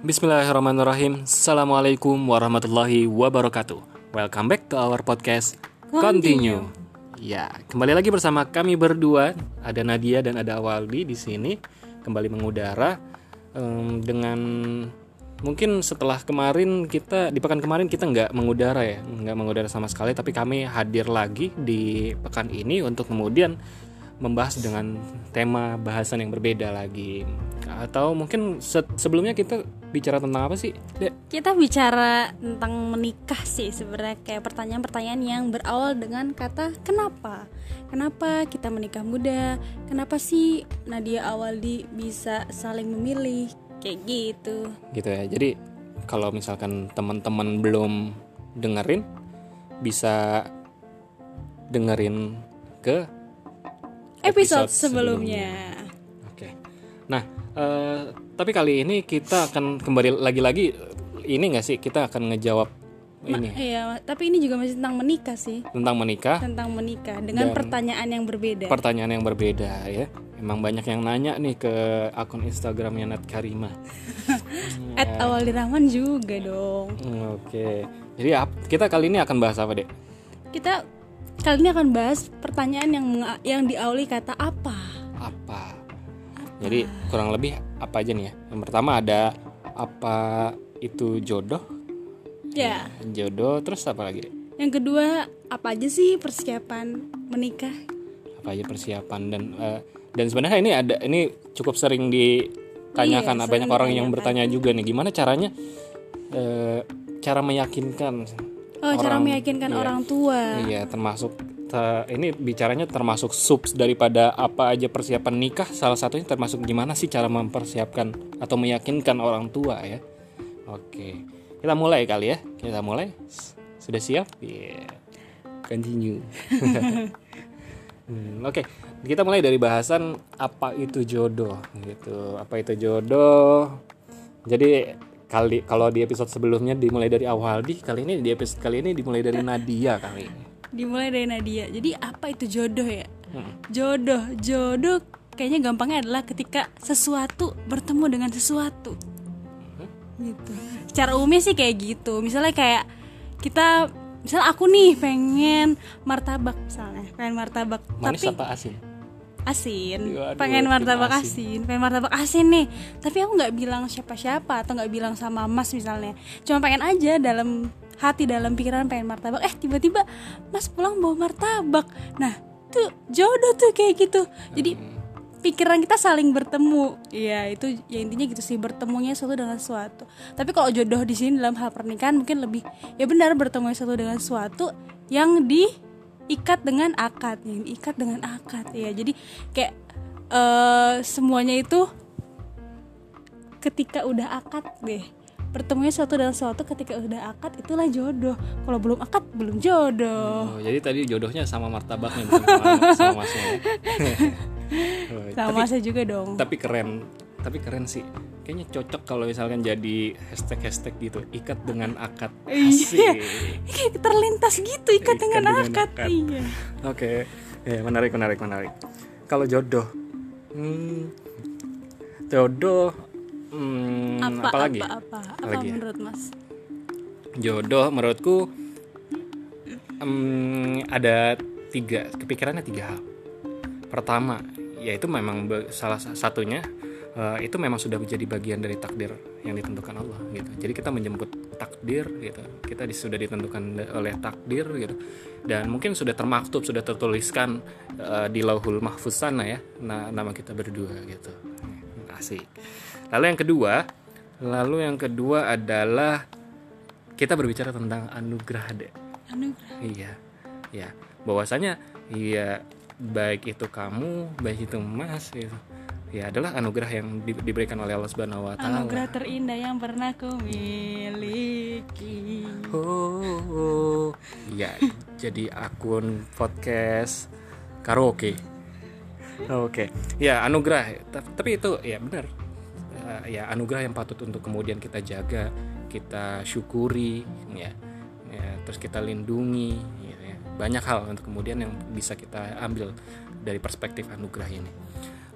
Bismillahirrahmanirrahim. Assalamualaikum warahmatullahi wabarakatuh. Welcome back to our podcast Continue. Ya, kembali lagi bersama kami berdua. Ada Nadia dan ada Awaldi di sini kembali mengudara em, dengan mungkin setelah kemarin kita di pekan kemarin kita nggak mengudara ya, nggak mengudara sama sekali. Tapi kami hadir lagi di pekan ini untuk kemudian membahas dengan tema bahasan yang berbeda lagi. Atau mungkin se- sebelumnya kita bicara tentang apa sih? Dek? Kita bicara tentang menikah sih sebenarnya kayak pertanyaan-pertanyaan yang berawal dengan kata kenapa? Kenapa kita menikah muda? Kenapa sih Nadia Awaldi bisa saling memilih? Kayak gitu. gitu ya jadi kalau misalkan teman-teman belum dengerin bisa dengerin ke Episode, Episode sebelumnya. oke nah eh, tapi kali ini kita akan kembali lagi-lagi ini nggak sih? Kita akan ngejawab ini. Iya, tapi ini juga masih tentang menikah sih. tentang menikah. Tentang menikah dengan Dan- pertanyaan yang berbeda. pertanyaan yang berbeda ya. Emang banyak yang nanya nih ke akun Instagramnya Nat Karima. At awal Rahman juga dong. Oke. Jadi kita kali ini akan bahas apa dek? Kita kali ini akan bahas pertanyaan yang yang diawali kata apa jadi kurang lebih apa aja nih ya yang pertama ada apa itu jodoh Ya. jodoh terus apa lagi Yang kedua, apa aja sih persiapan menikah? apa aja persiapan dan eh, dan sebenarnya ini ada ini cukup sering ditanyakan Iya, banyak orang yang bertanya juga nih gimana caranya eh, cara meyakinkan Oh, cara Orang- meyakinkan iya. orang tua. iya termasuk ini bicaranya termasuk subs daripada apa aja persiapan nikah. Salah satunya termasuk gimana sih cara mempersiapkan atau meyakinkan orang tua ya. Oke kita mulai kali ya. Kita mulai. Sudah siap? Iya continue. Hmm, oke. Kita mulai dari bahasan apa itu jodoh gitu. Apa itu jodoh? Jadi kali kalau di episode sebelumnya dimulai dari Awaldi kali ini di episode kali ini dimulai dari Nadia kali. ini Dimulai dari Nadia. Jadi apa itu jodoh ya? Hmm. Jodoh, jodoh kayaknya gampangnya adalah ketika sesuatu bertemu dengan sesuatu. Gitu. Secara umumnya sih kayak gitu. Misalnya kayak kita misal aku nih pengen martabak misalnya, pengen martabak. manis tapi apa asin asin Waduh, pengen martabak asin. asin. pengen martabak asin nih tapi aku nggak bilang siapa-siapa atau nggak bilang sama mas misalnya cuma pengen aja dalam hati dalam pikiran pengen martabak. Eh tiba-tiba mas pulang bawa martabak. Nah tuh jodoh tuh kayak gitu. Jadi pikiran kita saling bertemu. Iya itu ya intinya gitu sih bertemunya satu dengan suatu. Tapi kalau jodoh di sini dalam hal pernikahan mungkin lebih ya benar bertemu satu dengan suatu yang diikat dengan akad yang diikat dengan akad. Ya jadi kayak eh semuanya itu ketika udah akad deh bertemunya suatu dengan suatu ketika udah akad itulah jodoh kalau belum akad belum jodoh oh, jadi tadi jodohnya sama martabaknya bukan sama, masnya ya? Oh, sama saya juga dong tapi keren tapi keren sih kayaknya cocok kalau misalkan jadi hashtag hashtag gitu ikat dengan akad Iya. terlintas gitu ikat Ikat dengan dengan akad. akad. Iya. Oke, ya, menarik, menarik, menarik. Kalau jodoh, hmm, jodoh, hmm, Apa, apa, lagi? apa apa apa Lagi ya? menurut Mas? Jodoh, menurutku, hmm, ada tiga, kepikirannya tiga hal. Pertama, yaitu memang salah sa- satunya eh, itu memang sudah menjadi bagian dari takdir yang ditentukan Allah gitu. Jadi kita menjemput takdir gitu. Kita sudah ditentukan oleh takdir gitu. Dan mungkin sudah termaktub, sudah tertuliskan eh, di Lauhul Mahfuz sana ya, na- nama kita berdua gitu. Asik. Lalu yang kedua, lalu yang kedua adalah kita berbicara tentang anugerah deh. Anugerah. Iya, ya. Bahwasanya, iya baik itu kamu, baik itu Mas, gitu. Ya adalah anugerah yang di- diberikan oleh Allah Subhanahu Wa Taala. Anugerah terindah yang pernah ku miliki. Oh, oh. Iya, jadi akun podcast karaoke. Oke, ya anugerah. Ta- Tapi itu ya benar. Eh, ya anugerah yang patut untuk kemudian kita jaga, kita syukuri, ya. Ya, terus kita lindungi, gitu ya. Banyak hal untuk kemudian yang bisa kita ambil dari perspektif anugerah ini.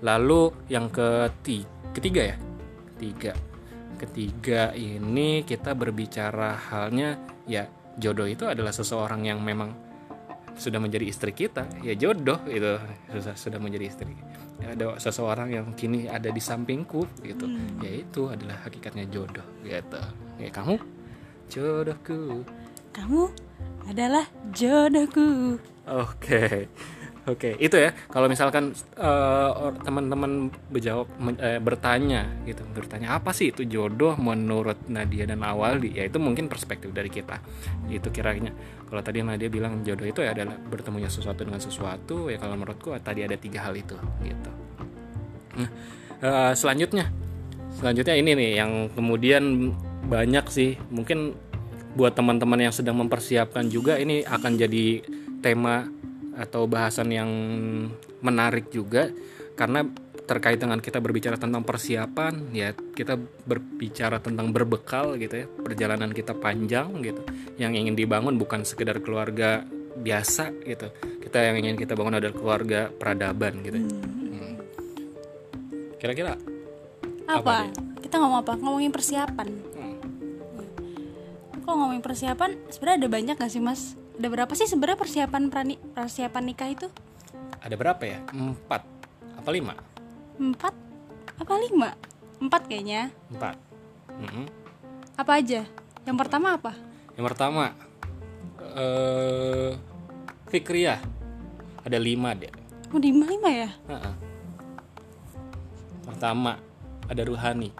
Lalu yang ketiga, ketiga ya, ketiga ketiga ini kita berbicara halnya ya jodoh itu adalah seseorang yang memang sudah menjadi istri kita ya jodoh itu sudah menjadi istri ya, ada seseorang yang kini ada di sampingku gitu. Ya itu adalah hakikatnya jodoh gitu. Ya kamu? Jodohku. Kamu adalah jodohku. Oke, oke itu ya. Kalau misalkan or- teman-teman berjawab eh, bertanya gitu, bertanya apa sih itu jodoh menurut Nadia dan Awaldi? Ya itu mungkin perspektif dari kita. Itu kiranya. Kalau tadi Nadia bilang jodoh itu ya adalah bertemunya sesuatu dengan sesuatu. Ya kalau menurutku tadi ada tiga hal itu gitu. Nah, eh, selanjutnya, selanjutnya ini nih yang kemudian banyak sih mungkin buat teman-teman yang sedang mempersiapkan juga ini akan jadi tema atau bahasan yang menarik juga karena terkait dengan kita berbicara tentang persiapan ya kita berbicara tentang berbekal gitu ya perjalanan kita panjang gitu yang ingin dibangun bukan sekedar keluarga biasa gitu kita yang ingin kita bangun adalah keluarga peradaban gitu Hmm. kira-kira Apa Apa? dia? Kita ngomong apa? Ngomongin persiapan. Hmm. Kalau ngomongin persiapan, sebenarnya ada banyak gak sih mas? Ada berapa sih sebenarnya persiapan prani, persiapan nikah itu? ada berapa ya empat apa lima Empat? Apa lima? Empat kayaknya. empat Mhm. Apa aja? Yang pertama apa? Yang pertama eh Fikriah ada lima deh. Oh lima lima ya? Heeh. Pertama ada Ruhani.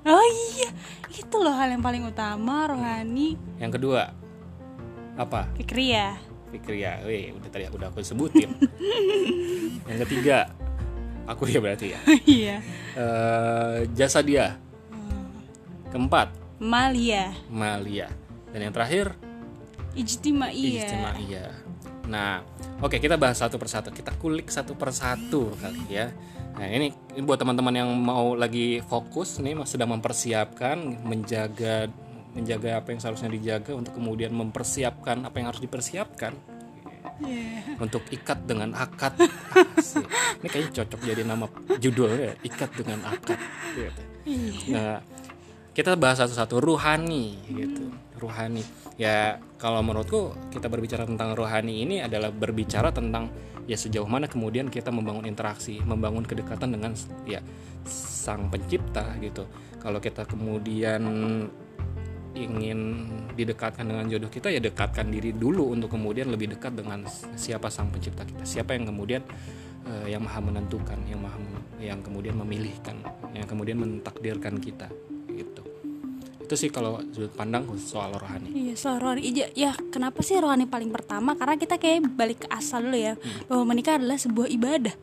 Oh iya, itu loh hal yang paling utama rohani Yang kedua apa? Fikri ya. Fikriah. Wih, udah tadi udah aku sebutin. Yang ketiga aku ya berarti ya. Iya. Eh jasa dia. Keempat Malia, Malia. Dan yang terakhir Ijtimaiyah. Ijtimaiyah. Nah, oke kita bahas satu persatu. Kita kulik satu persatu kali ya. Nah, ini, ini buat teman-teman yang mau lagi fokus nih sedang mempersiapkan menjaga menjaga apa yang seharusnya dijaga untuk kemudian mempersiapkan apa yang harus dipersiapkan untuk ikat dengan akad. Asik. Ini kayaknya cocok jadi nama judulnya ikat dengan akad. Gitu. Nah, kita bahas satu-satu ruhani gitu ruhani ya kalau menurutku kita berbicara tentang rohani ini adalah berbicara tentang ya sejauh mana kemudian kita membangun interaksi membangun kedekatan dengan ya sang pencipta gitu kalau kita kemudian ingin didekatkan dengan jodoh kita ya dekatkan diri dulu untuk kemudian lebih dekat dengan siapa sang pencipta kita siapa yang kemudian eh, yang maha menentukan yang maha yang kemudian memilihkan yang kemudian mentakdirkan kita gitu itu sih kalau sudut pandang soal rohani Iya, soal rohani. Iya, ya kenapa sih rohani paling pertama? Karena kita kayak balik ke asal dulu ya, bahwa menikah adalah sebuah ibadah.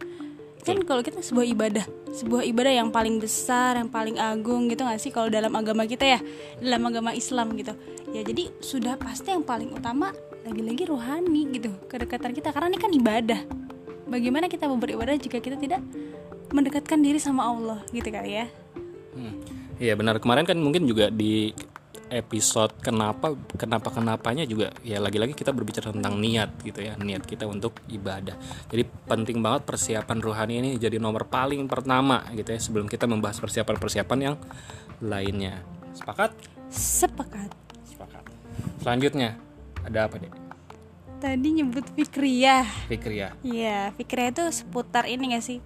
Kan kalau kita sebuah ibadah, sebuah ibadah yang paling besar, yang paling agung gitu gak sih kalau dalam agama kita ya, dalam agama Islam gitu. Ya jadi sudah pasti yang paling utama lagi-lagi rohani gitu, kedekatan kita karena ini kan ibadah. Bagaimana kita mau beribadah jika kita tidak mendekatkan diri sama Allah gitu kali ya? Hmm. Iya benar kemarin kan mungkin juga di episode kenapa kenapa kenapanya juga ya lagi-lagi kita berbicara tentang niat gitu ya niat kita untuk ibadah. Jadi penting banget persiapan rohani ini jadi nomor paling pertama gitu ya sebelum kita membahas persiapan-persiapan yang lainnya. Sepakat? Sepakat. sepakat. Selanjutnya ada apa deh Tadi nyebut Fikriyah. Fikriah Iya, Fikriyah itu seputar ini gak sih?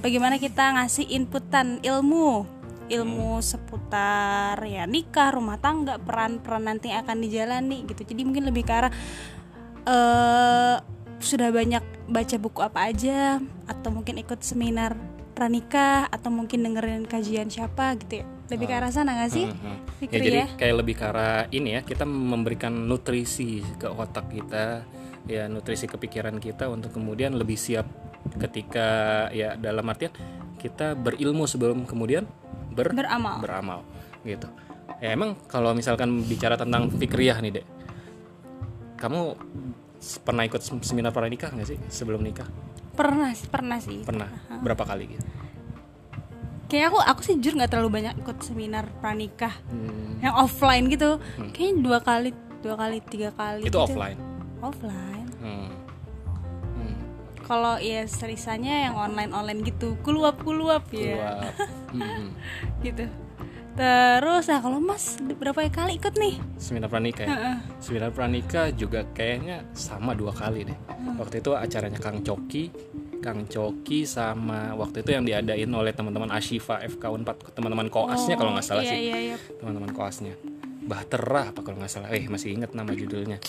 Bagaimana kita ngasih inputan ilmu ilmu seputar ya nikah, rumah tangga, peran-peran nanti akan dijalani gitu. Jadi mungkin lebih ke arah eh sudah banyak baca buku apa aja atau mungkin ikut seminar pranikah atau mungkin dengerin kajian siapa gitu ya. Lebih ke arah sana gak sih? Mhm. Ya, jadi ya. kayak lebih ke arah ini ya kita memberikan nutrisi ke otak kita ya nutrisi ke pikiran kita untuk kemudian lebih siap ketika ya dalam artian kita berilmu sebelum kemudian ber Beramal. beramal gitu ya emang kalau misalkan bicara tentang fikriyah nih dek kamu pernah ikut sem- seminar pranikah nggak sih sebelum nikah Pernah sih, pernah sih. pernah berapa kali gitu Kayak aku aku sih jujur nggak terlalu banyak ikut seminar pranikah. Hmm, yang offline gitu kayaknya dua kali dua kali tiga kali itu gitu. offline offline Hmm. Hmm. kalau ya serisanya yang online online gitu kuluap kuluap ya. Hmm. gitu. Terus nah kalau mas berapa kali ikut nih? Seminar pranikah ya? seminar pranikah juga kayaknya sama dua kali deh. Waktu itu acaranya Kang Coki Kang Coki sama waktu itu yang diadain oleh teman-teman Ashifa FK 4 teman-teman koasnya kalau nggak salah iya, sih. iya, iya. teman-teman koasnya. Bahtera apa kalau nggak salah. Eh masih inget nama judulnya.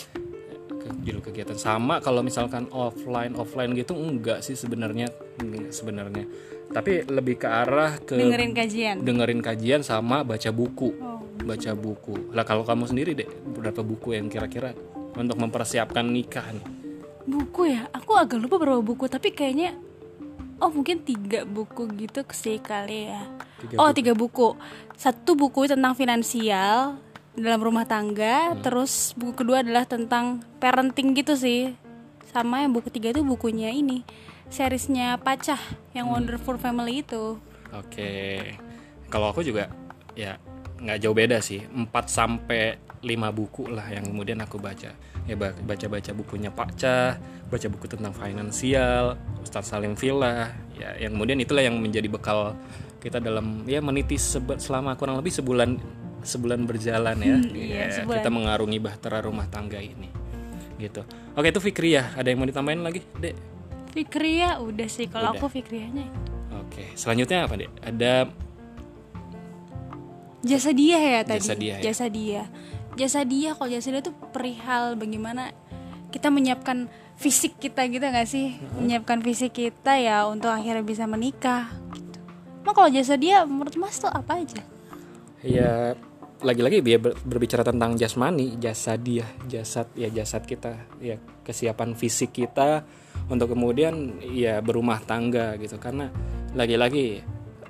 Judul kegiatan. Sama kalau misalkan offline offline gitu enggak sih sebenarnya. Sebenarnya tapi lebih ke arah ke dengerin kajian. dengerin kajian sama baca buku. Oh. baca buku. Lah kalau kamu sendiri deh berapa buku yang kira-kira untuk mempersiapkan nikah nih buku ya? Aku agak lupa berapa buku tapi kayaknya oh mungkin tiga buku gitu sih kali ya. Tiga oh tiga buku. Satu buku tentang finansial dalam rumah tangga terus buku kedua adalah tentang parenting gitu sih. Sama yang buku ketiga itu bukunya ini seriesnya Pacah yang Wonderful Family itu Oke. Kalau aku juga ya nggak jauh beda sih. 4 sampai 5 buku lah yang kemudian aku baca. Ya ba- baca-baca bukunya Pak Cah, baca buku tentang finansial, Ustadz Salim Villa, ya yang kemudian itulah yang menjadi bekal kita dalam ya meniti selama kurang lebih sebulan sebulan berjalan ya. iya, Ya, sebulan. kita mengarungi bahtera rumah tangga ini. Gitu. Oke, itu Fikri ya. Ada yang mau ditambahin lagi, Dek? Fikria udah sih. Kalau aku Fikrianya Oke, selanjutnya apa, Dek? Ada jasa dia ya tadi. Jasa dia ya. jasa dia. Jasa dia kalau jasa dia tuh perihal bagaimana kita menyiapkan fisik kita gitu nggak sih? Menyiapkan fisik kita ya untuk akhirnya bisa menikah gitu. Emang kalau jasa dia menurut mas tuh apa aja? Ya lagi-lagi dia ber- berbicara tentang jasmani, jasad dia, jasad ya jasad kita, ya kesiapan fisik kita untuk kemudian ya berumah tangga gitu karena lagi-lagi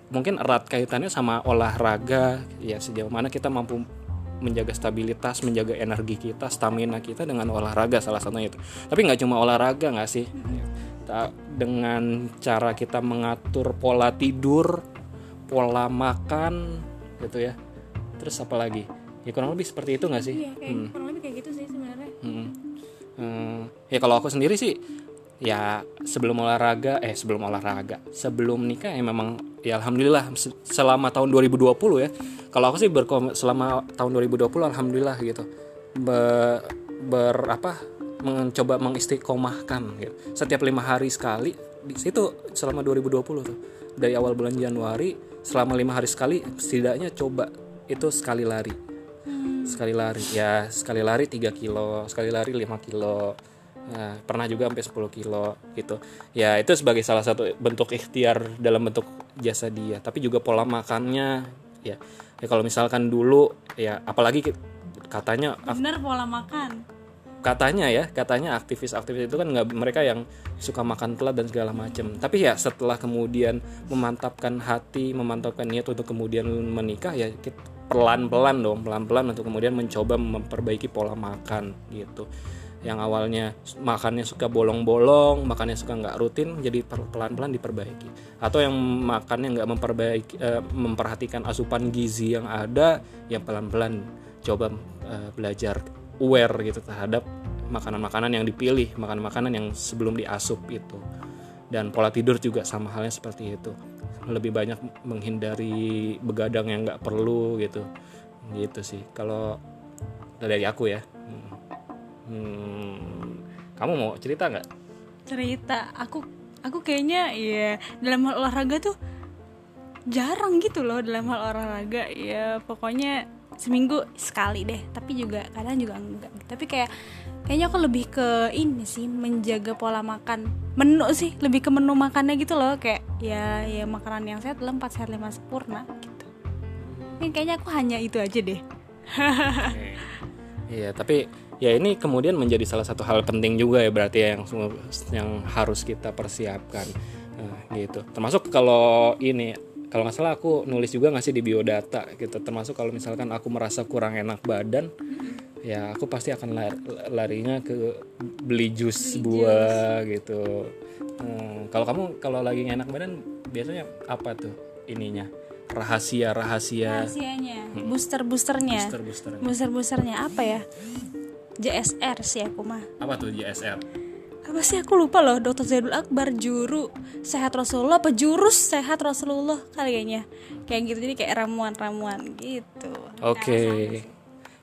mungkin erat kaitannya sama olahraga ya sejauh mana kita mampu menjaga stabilitas, menjaga energi kita, stamina kita dengan olahraga salah satunya itu. Tapi nggak cuma olahraga nggak sih? Ta- Dengan cara kita mengatur pola tidur, pola makan, gitu ya. Terus apa lagi? Ya kurang lebih seperti itu nggak sih? iya kayak kurang lebih kayak gitu sih sebenarnya Hmm. Hmm, ya kalau aku sendiri sih ya sebelum olahraga eh sebelum olahraga sebelum nikah ya memang ya alhamdulillah se- selama tahun 2020 ya. Kalau aku sih berkom selama tahun 2020 alhamdulillah gitu. Be- ber apa mencoba mengistiqomahkan gitu. setiap lima hari sekali di situ selama 2020 tuh. Dari awal bulan Januari selama lima hari sekali setidaknya coba itu sekali lari. Sekali lari ya sekali lari 3 kilo sekali lari 5 kilo Nah, pernah juga sampai 10 kilo gitu. Ya itu sebagai salah satu bentuk ikhtiar dalam bentuk jasa dia tapi juga pola makannya ya. Ya kalau misalkan dulu ya apalagi katanya bener pola makan. Katanya ya katanya aktivis-aktivis itu kan nggak mereka yang suka makan telat dan segala macam tapi ya setelah kemudian memantapkan hati memantapkan niat untuk kemudian menikah ya pelan-pelan dong pelan-pelan untuk kemudian mencoba memperbaiki pola makan gitu yang awalnya makannya suka bolong-bolong makannya suka nggak rutin jadi pelan-pelan diperbaiki atau yang makannya nggak memperbaiki eh, memperhatikan asupan gizi yang ada ya pelan-pelan coba eh, belajar aware gitu terhadap makanan-makanan yang dipilih, makanan-makanan yang sebelum diasup itu. Dan pola tidur juga sama halnya seperti itu. Lebih banyak menghindari begadang yang nggak perlu gitu. Gitu sih. Kalau dari aku ya. Hmm. Kamu mau cerita nggak? cerita. Aku aku kayaknya ya dalam hal olahraga tuh jarang gitu loh dalam hal olahraga. Ya pokoknya seminggu sekali deh tapi juga kadang juga enggak. Tapi kayak kayaknya aku lebih ke ini sih menjaga pola makan. Menu sih lebih ke menu makannya gitu loh. Kayak ya ya makanan yang sehat dalam 4 sehat 5 sempurna gitu. Ini kayaknya aku hanya itu aja deh. Iya, tapi ya ini kemudian menjadi salah satu hal penting juga ya berarti ya yang yang harus kita persiapkan Nah, gitu. Termasuk kalau ini kalau nggak salah aku nulis juga nggak sih di biodata gitu. Termasuk kalau misalkan aku merasa kurang enak badan, ya aku pasti akan lar- larinya ke beli jus buah gitu. Hmm, kalau kamu kalau lagi enak badan biasanya apa tuh ininya? Rahasia rahasia rahasianya booster boosternya booster boosternya. booster boosternya apa ya JSR sih aku mah Apa tuh JSR? apa sih aku lupa loh dokter Zaidul Akbar juru sehat Rasulullah apa jurus sehat Rasulullah kayaknya kayak gitu jadi kayak ramuan-ramuan gitu Oke.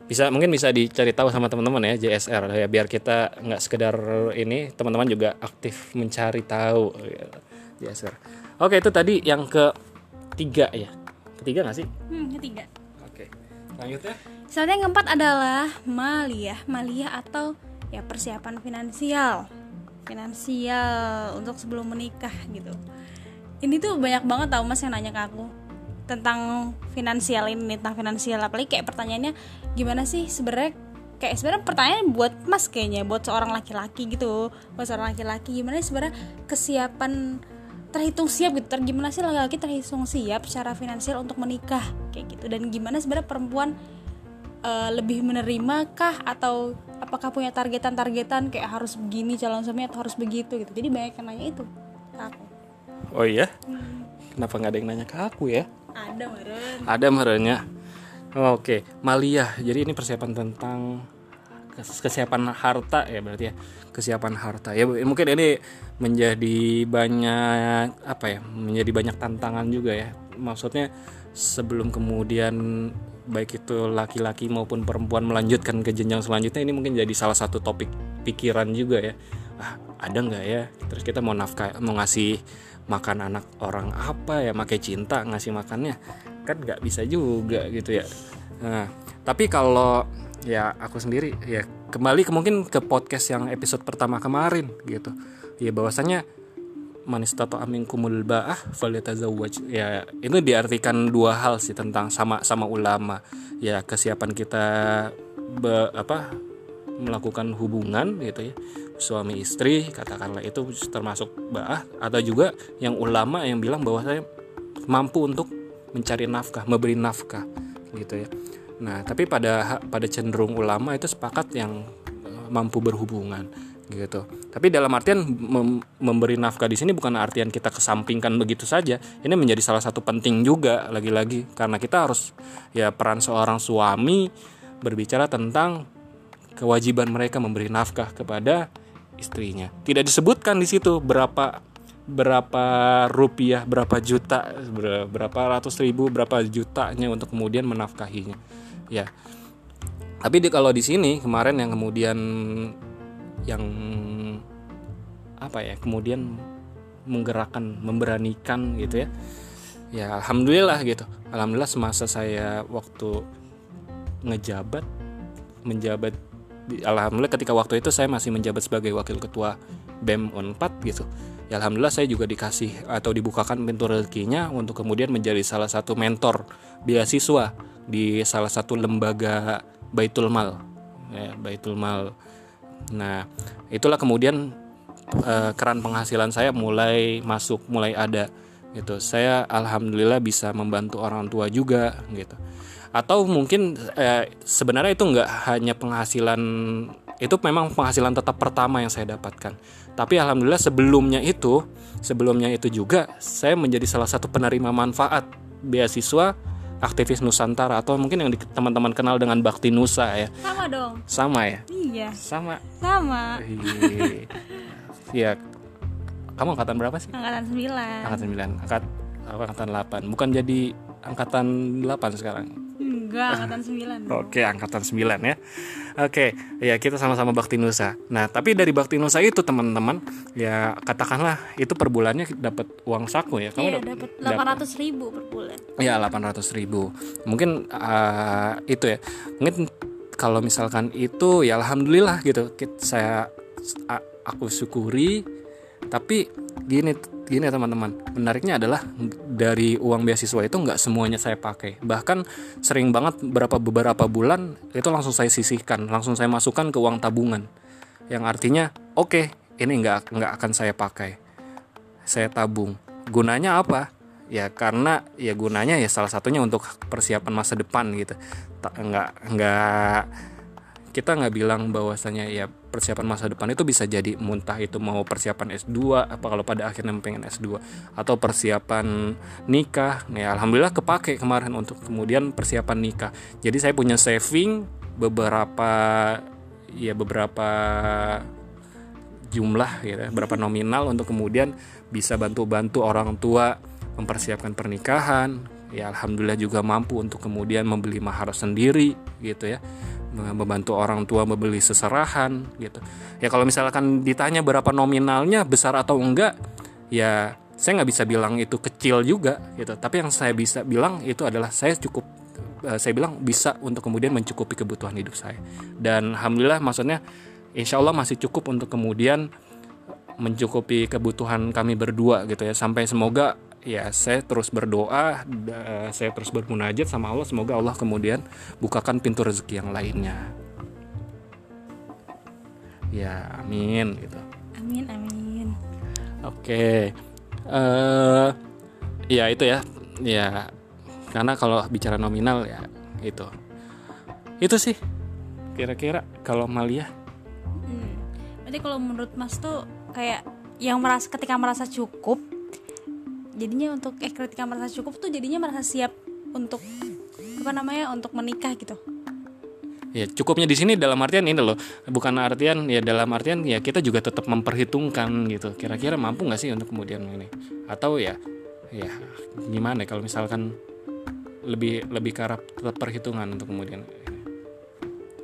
Bisa mungkin bisa dicari tahu sama teman-teman ya JSR ya biar kita nggak sekedar ini teman-teman juga aktif mencari tahu ya, JSR. Oke itu tadi yang ketiga ya. Ketiga nggak sih? hmm, ketiga Oke. Lanjutnya? Selanjutnya yang keempat adalah maliyah. Maliyah atau ya persiapan finansial. Finansial untuk sebelum menikah gitu. Ini tuh banyak banget tau mas yang nanya ke aku tentang finansial ini tentang finansial. Apalagi kayak pertanyaannya gimana sih sebenarnya kayak sebenarnya pertanyaan buat mas kayaknya buat seorang laki-laki gitu. Buat seorang laki-laki gimana sih sebenarnya kesiapan terhitung siap gitu? Gimana sih laki-laki terhitung siap secara finansial untuk menikah? Kayak gitu. Dan gimana sebenarnya perempuan eh, lebih menerima kah atau apakah punya targetan-targetan kayak harus begini calon suami atau harus begitu gitu jadi banyak yang nanya itu ke aku Oh iya? Kenapa nggak ada yang nanya ke aku ya? ada meren Ada merenya. Oke, Maliyah. Jadi ini persiapan tentang kes- kesiapan harta ya berarti ya. Kesiapan harta. Ya mungkin ini menjadi banyak apa ya? Menjadi banyak tantangan juga ya. Maksudnya sebelum kemudian baik itu laki-laki maupun perempuan melanjutkan ke jenjang selanjutnya ini mungkin jadi salah satu topik pikiran juga ya. Ah, ada nggak ya? Terus kita mau nafkah mau ngasih makan anak orang apa ya pakai cinta ngasih makannya kan nggak bisa juga gitu ya nah tapi kalau ya aku sendiri ya kembali ke mungkin ke podcast yang episode pertama kemarin gitu ya bahwasanya manis tato amin kumul baah falyatazawwaj. Ya itu diartikan dua hal sih tentang sama sama ulama. Ya kesiapan kita be, apa melakukan hubungan gitu ya. Suami istri katakanlah itu termasuk baah. Atau juga yang ulama yang bilang bahwa saya mampu untuk mencari nafkah memberi nafkah gitu ya. Nah tapi pada pada cenderung ulama itu sepakat yang eh, mampu berhubungan gitu tapi dalam artian mem- memberi nafkah di sini bukan artian kita kesampingkan begitu saja ini menjadi salah satu penting juga lagi-lagi karena kita harus ya peran seorang suami berbicara tentang kewajiban mereka memberi nafkah kepada istrinya. Tidak disebutkan di situ berapa berapa rupiah, berapa juta, ber- berapa ratus ribu, berapa jutanya untuk kemudian menafkahinya. Ya. Tapi di, kalau di sini kemarin yang kemudian yang apa ya, kemudian menggerakkan, memberanikan gitu ya. Ya alhamdulillah gitu. Alhamdulillah semasa saya waktu ngejabat menjabat alhamdulillah ketika waktu itu saya masih menjabat sebagai wakil ketua BEM Unpad gitu. Ya alhamdulillah saya juga dikasih atau dibukakan pintu rezekinya untuk kemudian menjadi salah satu mentor beasiswa di salah satu lembaga Baitul Mal. Ya, Baitul Mal. Nah, itulah kemudian eh, keran penghasilan saya mulai masuk, mulai ada gitu. Saya alhamdulillah bisa membantu orang tua juga gitu atau mungkin eh, sebenarnya itu nggak hanya penghasilan itu memang penghasilan tetap pertama yang saya dapatkan tapi alhamdulillah sebelumnya itu sebelumnya itu juga saya menjadi salah satu penerima manfaat beasiswa aktivis Nusantara atau mungkin yang teman-teman kenal dengan Bakti Nusa ya. Sama dong. Sama ya? Iya. Sama. Sama. Ih. ya kamu angkatan berapa sih? Angkatan 9 angkatan 9 angkat aku angkatan 8 bukan jadi angkatan 8 sekarang enggak angkatan 9 dong. Oke, angkatan 9 ya. Oke, ya kita sama-sama Bakti Nusa. Nah, tapi dari Bakti Nusa itu teman-teman, ya katakanlah itu per bulannya dapat uang saku ya. iya dap- dapat 800 ribu per bulan Ya 800 ribu. Mungkin ah, itu ya. Mungkin kalau misalkan itu ya alhamdulillah gitu. Saya aku syukuri. Tapi gini gini teman-teman. Menariknya adalah dari uang beasiswa itu nggak semuanya saya pakai. Bahkan sering banget beberapa beberapa bulan itu langsung saya sisihkan, langsung saya masukkan ke uang tabungan. Yang artinya oke ini nggak nggak akan saya pakai saya tabung. Gunanya apa? Ya karena ya gunanya ya salah satunya untuk persiapan masa depan gitu. Nggak nggak kita nggak bilang bahwasanya ya persiapan masa depan itu bisa jadi muntah itu mau persiapan S2 apa kalau pada akhirnya pengen S2 atau persiapan nikah ya alhamdulillah kepake kemarin untuk kemudian persiapan nikah. Jadi saya punya saving beberapa ya beberapa jumlah ya, berapa nominal untuk kemudian bisa bantu-bantu orang tua mempersiapkan pernikahan. Ya alhamdulillah juga mampu untuk kemudian membeli mahar sendiri gitu ya membantu orang tua membeli seserahan gitu. Ya kalau misalkan ditanya berapa nominalnya besar atau enggak ya saya nggak bisa bilang itu kecil juga gitu. Tapi yang saya bisa bilang itu adalah saya cukup eh, saya bilang bisa untuk kemudian mencukupi kebutuhan hidup saya. Dan alhamdulillah maksudnya insya Allah masih cukup untuk kemudian mencukupi kebutuhan kami berdua gitu ya. Sampai semoga ya saya terus berdoa saya terus bermunajat sama Allah. Semoga Allah kemudian bukakan pintu rezeki yang lainnya. Ya amin gitu. Amin amin. Oke, eh ya itu ya, ya karena kalau bicara nominal ya itu, itu sih kira-kira kalau Malia. Hmm. Berarti kalau menurut Mas tuh kayak yang merasa ketika merasa cukup, jadinya untuk eh ketika merasa cukup tuh jadinya merasa siap untuk apa namanya untuk menikah gitu. Ya cukupnya di sini dalam artian ini loh, bukan artian ya dalam artian ya kita juga tetap memperhitungkan gitu. Kira-kira mampu nggak sih untuk kemudian ini? Atau ya, ya gimana ya kalau misalkan lebih lebih ke arah tetap perhitungan untuk kemudian.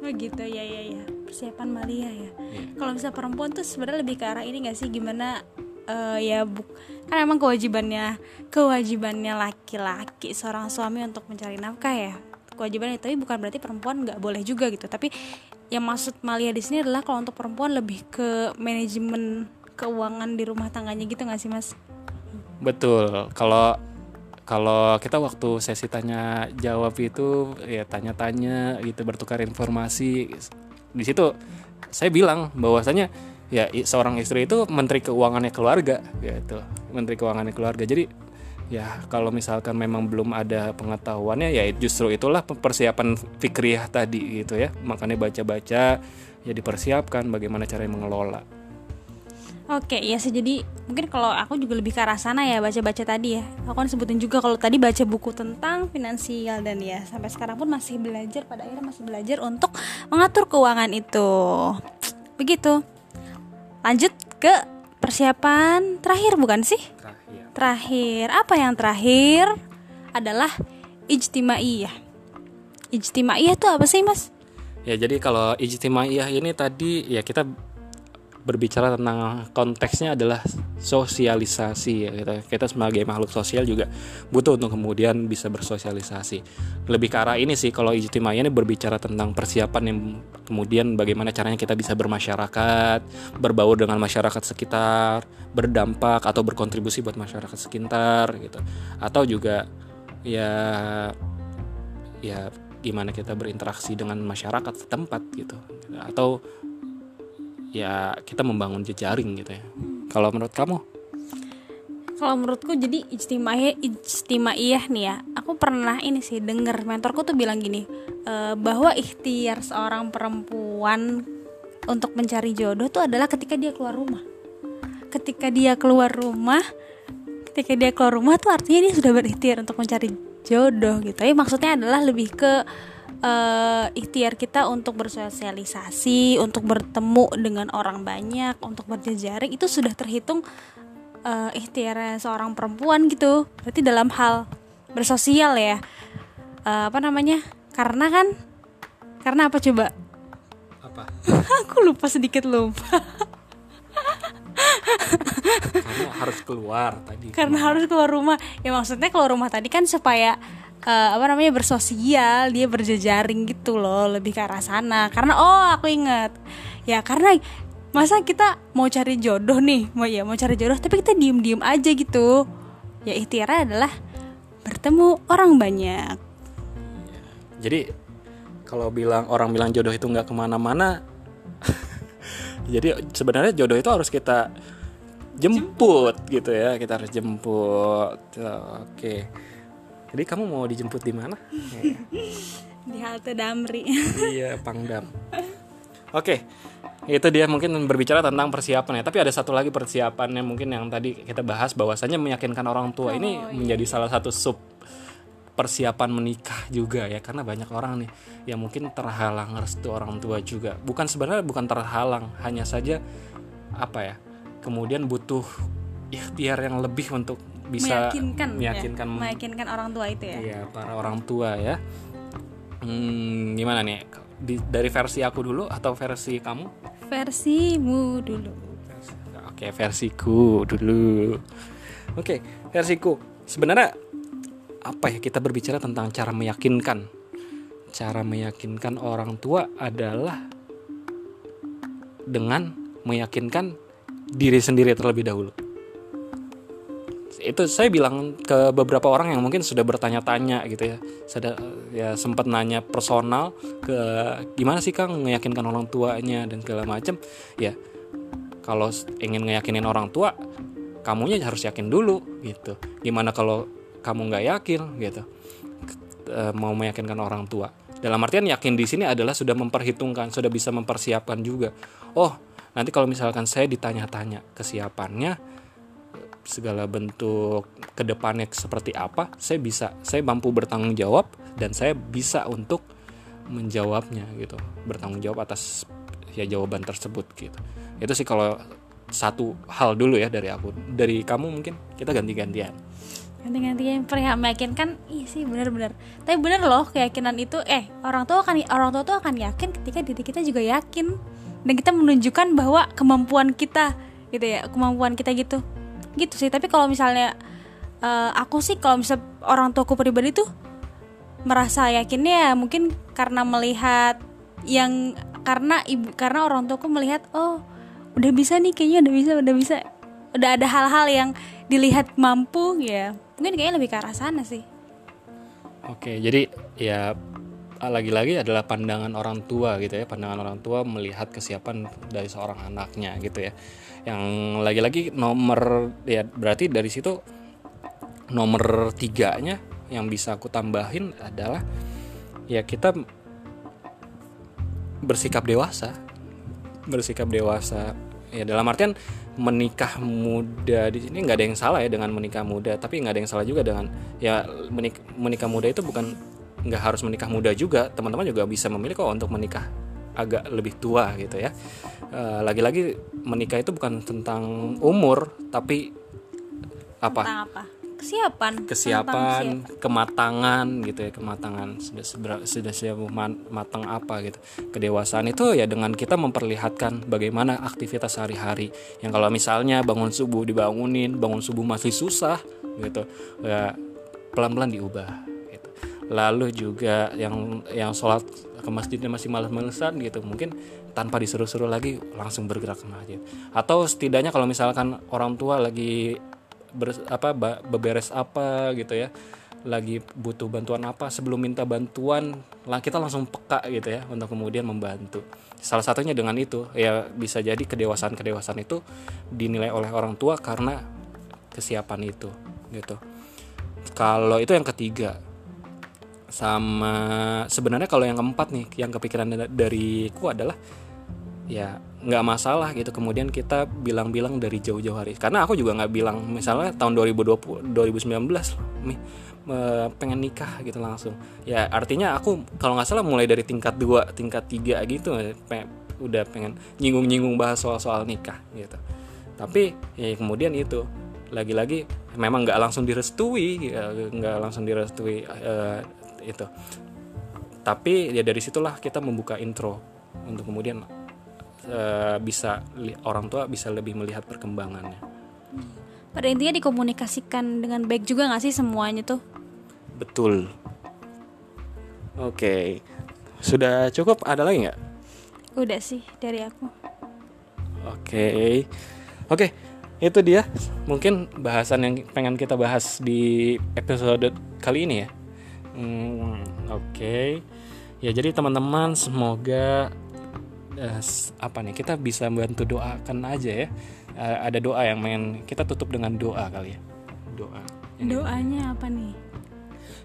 Oh gitu ya ya ya persiapan Malia ya. Iya. Kalau misalnya perempuan tuh sebenarnya lebih ke arah ini gak sih gimana eh, ya buk kan emang kewajibannya kewajibannya laki-laki seorang suami untuk mencari nafkah ya kewajibannya tapi bukan berarti perempuan nggak boleh juga gitu tapi yang maksud Malia di sini adalah kalau untuk perempuan lebih ke manajemen keuangan di rumah tangganya gitu nggak sih mas? Betul. Kalau kalau kita waktu sesi tanya jawab itu ya tanya-tanya gitu bertukar informasi di situ saya bilang bahwasanya ya seorang istri itu menteri keuangannya keluarga gitu menteri keuangannya keluarga jadi ya kalau misalkan memang belum ada pengetahuannya ya justru itulah persiapan fikriyah tadi gitu ya makanya baca-baca ya dipersiapkan bagaimana cara mengelola Oke, ya sih jadi mungkin kalau aku juga lebih ke arah sana ya baca-baca tadi ya. Aku kan sebutin juga kalau tadi baca buku tentang finansial dan ya sampai sekarang pun masih belajar pada akhirnya masih belajar untuk mengatur keuangan itu. Begitu. Lanjut ke persiapan terakhir bukan sih? terakhir Terakhir, apa yang terakhir adalah ijtimaiyah. Ijtimaiyah itu apa sih, Mas? Ya jadi kalau ijtimaiyah ini tadi ya kita berbicara tentang konteksnya adalah sosialisasi ya kita, kita sebagai makhluk sosial juga butuh untuk kemudian bisa bersosialisasi. Lebih ke arah ini sih kalau ijtimaiyah ini berbicara tentang persiapan yang kemudian bagaimana caranya kita bisa bermasyarakat berbaur dengan masyarakat sekitar berdampak atau berkontribusi buat masyarakat sekitar gitu. Atau juga ya ya gimana kita berinteraksi dengan masyarakat setempat gitu. Atau ya kita membangun jejaring gitu ya kalau menurut kamu Kalau menurutku jadi ijtimaiyah ijtimaiyah nih ya. Aku pernah ini sih denger mentorku tuh bilang gini, eh, bahwa ikhtiar seorang perempuan untuk mencari jodoh tuh adalah ketika dia keluar rumah. Ketika dia keluar rumah, ketika dia keluar rumah tuh artinya dia sudah berikhtiar untuk mencari jodoh gitu. Ya maksudnya adalah lebih ke eh, ikhtiar kita untuk bersosialisasi, untuk bertemu dengan orang banyak, untuk berjejaring itu sudah terhitung uh, ikhtiarnya seorang perempuan gitu. Berarti dalam hal bersosial ya. Eh, apa namanya? Karena kan? Karena apa coba? Apa? Aku lupa sedikit lupa. Karena harus keluar tadi. Karena harus keluar rumah. Ya maksudnya keluar rumah tadi kan supaya eh, apa namanya bersosial dia berjejaring gitu loh lebih ke arah sana. Karena oh aku ingat. Ya karena masa kita mau cari jodoh nih mau ya mau cari jodoh tapi kita diem diem aja gitu. Ya ikhtiarnya adalah bertemu orang banyak. Jadi kalau bilang orang bilang jodoh itu nggak ke mana-mana jadi sebenarnya jodoh itu harus kita jemput, gitu ya kita harus jemput. Oke jadi kamu mau dijemput di mana? Di halte Damri. Iya Pangdam. Oke itu dia mungkin berbicara tentang persiapan ya. Tapi ada satu lagi persiapannya mungkin yang tadi kita bahas bahwasannya meyakinkan orang tua ini menjadi salah satu sub persiapan menikah juga ya. Karena banyak orang nih yang mungkin terhalang restu orang tua juga. Bukan sebenarnya bukan terhalang hanya saja apa ya kemudian butuh ikhtiar yang lebih untuk bisa meyakinkan meyakinkan ya? meyakinkan orang tua itu ya. Iya para orang tua ya. Hmm, gimana nih? Di, dari versi aku dulu atau versi kamu? Versimu dulu. Oke versiku dulu. Oke versiku. Sebenarnya apa ya kita berbicara tentang cara meyakinkan? Cara meyakinkan orang tua adalah dengan meyakinkan diri sendiri terlebih dahulu itu saya bilang ke beberapa orang yang mungkin sudah bertanya-tanya gitu ya. Sudah ya sempat nanya personal ke gimana sih kang meyakinkan orang tuanya? dan segala macam ya kalau ingin ngeyakinin orang tua kamunya harus yakin dulu gitu. Gimana kalau kamu nggak yakin gitu e, mau meyakinkan orang tua. Dalam artian yakin di sini adalah sudah memperhitungkan sudah bisa mempersiapkan juga. Oh nanti kalau misalkan saya ditanya-tanya kesiapannya segala bentuk ke depannya seperti apa saya bisa saya mampu bertanggung jawab dan saya bisa untuk menjawabnya gitu bertanggung jawab atas ya jawaban tersebut gitu. Itu sih kalau satu hal dulu ya dari aku. Dari kamu mungkin kita ganti-gantian. Ganti-gantian perihal meyakinkan iya sih benar-benar. Tapi benar loh keyakinan itu eh orang tua akan orang tua tuh akan yakin ketika diri kita juga yakin. Dan kita menunjukkan bahwa kemampuan kita gitu ya kemampuan kita gitu gitu sih. Tapi kalau misalnya uh, aku sih kalau misal orang tuaku pribadi tuh merasa yakinnya ya mungkin karena melihat yang karena ibu karena orang tuaku melihat oh udah bisa nih kayaknya udah bisa udah bisa. Udah ada hal-hal yang dilihat mampu ya. Mungkin kayaknya lebih ke arah sana sih. Oke jadi ya lagi-lagi adalah pandangan orang tua gitu ya. Pandangan orang tua melihat kesiapan dari seorang anaknya gitu ya yang lagi-lagi nomor ya berarti dari situ nomor tiganya yang bisa aku tambahin adalah ya kita bersikap dewasa. Bersikap dewasa. Ya dalam artian menikah muda di sini nggak ada yang salah ya dengan menikah muda. Tapi nggak ada yang salah juga dengan ya menik menikah muda itu bukan nggak harus menikah muda juga. Teman-teman juga bisa memilih kok untuk menikah agak lebih tua gitu ya lagi lagi-lagi menikah itu bukan tentang umur tapi apa, tentang apa? kesiapan. Kesiapan kematangan gitu ya kematangan sudah sudah sudah siap matang apa gitu. Kedewasaan itu ya dengan kita memperlihatkan bagaimana aktivitas sehari-hari. Yang kalau misalnya bangun subuh dibangunin bangun subuh masih susah gitu ya pelan-pelan diubah lalu juga yang yang sholat ke masjidnya masih malas-malesan gitu mungkin tanpa disuruh-suruh lagi langsung bergerak ke masjid atau setidaknya kalau misalkan orang tua lagi ber, apa beberes apa gitu ya lagi butuh bantuan apa sebelum minta bantuan lah kita langsung peka gitu ya untuk kemudian membantu. Salah satunya dengan itu ya bisa jadi kedewasaan kedewasaan itu dinilai oleh orang tua karena kesiapan itu gitu. Kalau itu yang ketiga sama sebenarnya kalau yang keempat nih yang kepikiran dari ku adalah ya nggak masalah gitu. Kemudian kita bilang-bilang dari jauh-jauh hari. Karena aku juga nggak bilang misalnya tahun 2020 2019 nih pengen nikah gitu langsung. Ya artinya aku kalau nggak salah mulai dari tingkat dua tingkat tiga gitu udah pengen nyinggung-nyinggung bahas soal-soal nikah gitu. Tapi ya kemudian itu lagi-lagi memang nggak langsung direstui ya, nggak langsung direstui uh, itu. Tapi ya dari situlah kita membuka intro untuk kemudian uh, bisa orang tua bisa lebih melihat perkembangannya. Pada intinya dikomunikasikan dengan baik juga nggak sih semuanya tuh? Betul. Oke. Okay. sudah cukup? Ada lagi nggak? Udah sih dari aku. Oke. Okay. oke okay itu dia. Mungkin bahasan yang pengen kita bahas di episode kali ini ya. Hmm, Oke, okay. ya jadi teman-teman semoga uh, apa nih kita bisa bantu doakan aja ya. Uh, ada doa yang main kita tutup dengan doa kali ya. Doa. Doanya apa nih?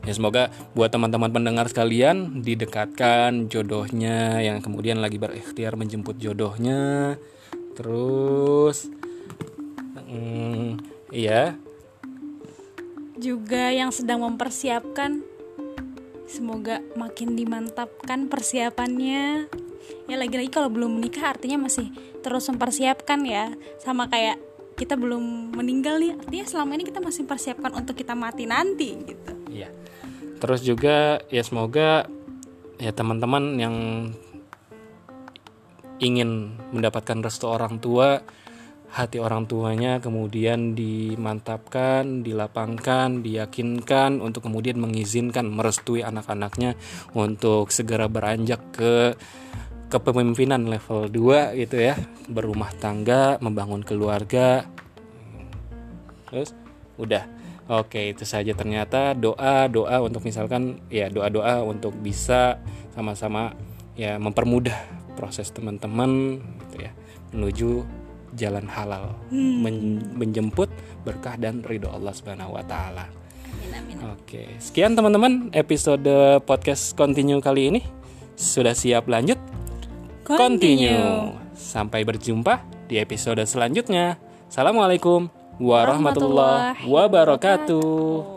Ya semoga buat teman-teman pendengar sekalian didekatkan jodohnya yang kemudian lagi berikhtiar menjemput jodohnya. Terus, hmm, iya. Juga yang sedang mempersiapkan Semoga makin dimantapkan persiapannya. Ya lagi-lagi kalau belum menikah artinya masih terus mempersiapkan ya sama kayak kita belum meninggal nih artinya selama ini kita masih mempersiapkan untuk kita mati nanti gitu Iya. Terus juga ya semoga ya teman-teman yang ingin mendapatkan restu orang tua, hati orang tuanya kemudian dimantapkan, dilapangkan, diyakinkan untuk kemudian mengizinkan merestui anak-anaknya untuk segera beranjak ke kepemimpinan level 2 gitu ya, berumah tangga, membangun keluarga. Terus udah. Oke, itu saja ternyata doa-doa untuk misalkan ya doa-doa untuk bisa sama-sama ya mempermudah proses teman-teman gitu ya menuju jalan halal, men- menjemput berkah dan ridho Allah Subhanahu wa taala. Oke, sekian teman-teman episode podcast continue kali ini. Sudah siap lanjut? Continue. Sampai berjumpa di episode selanjutnya. Assalamualaikum warahmatullahi wabarakatuh. 30 menit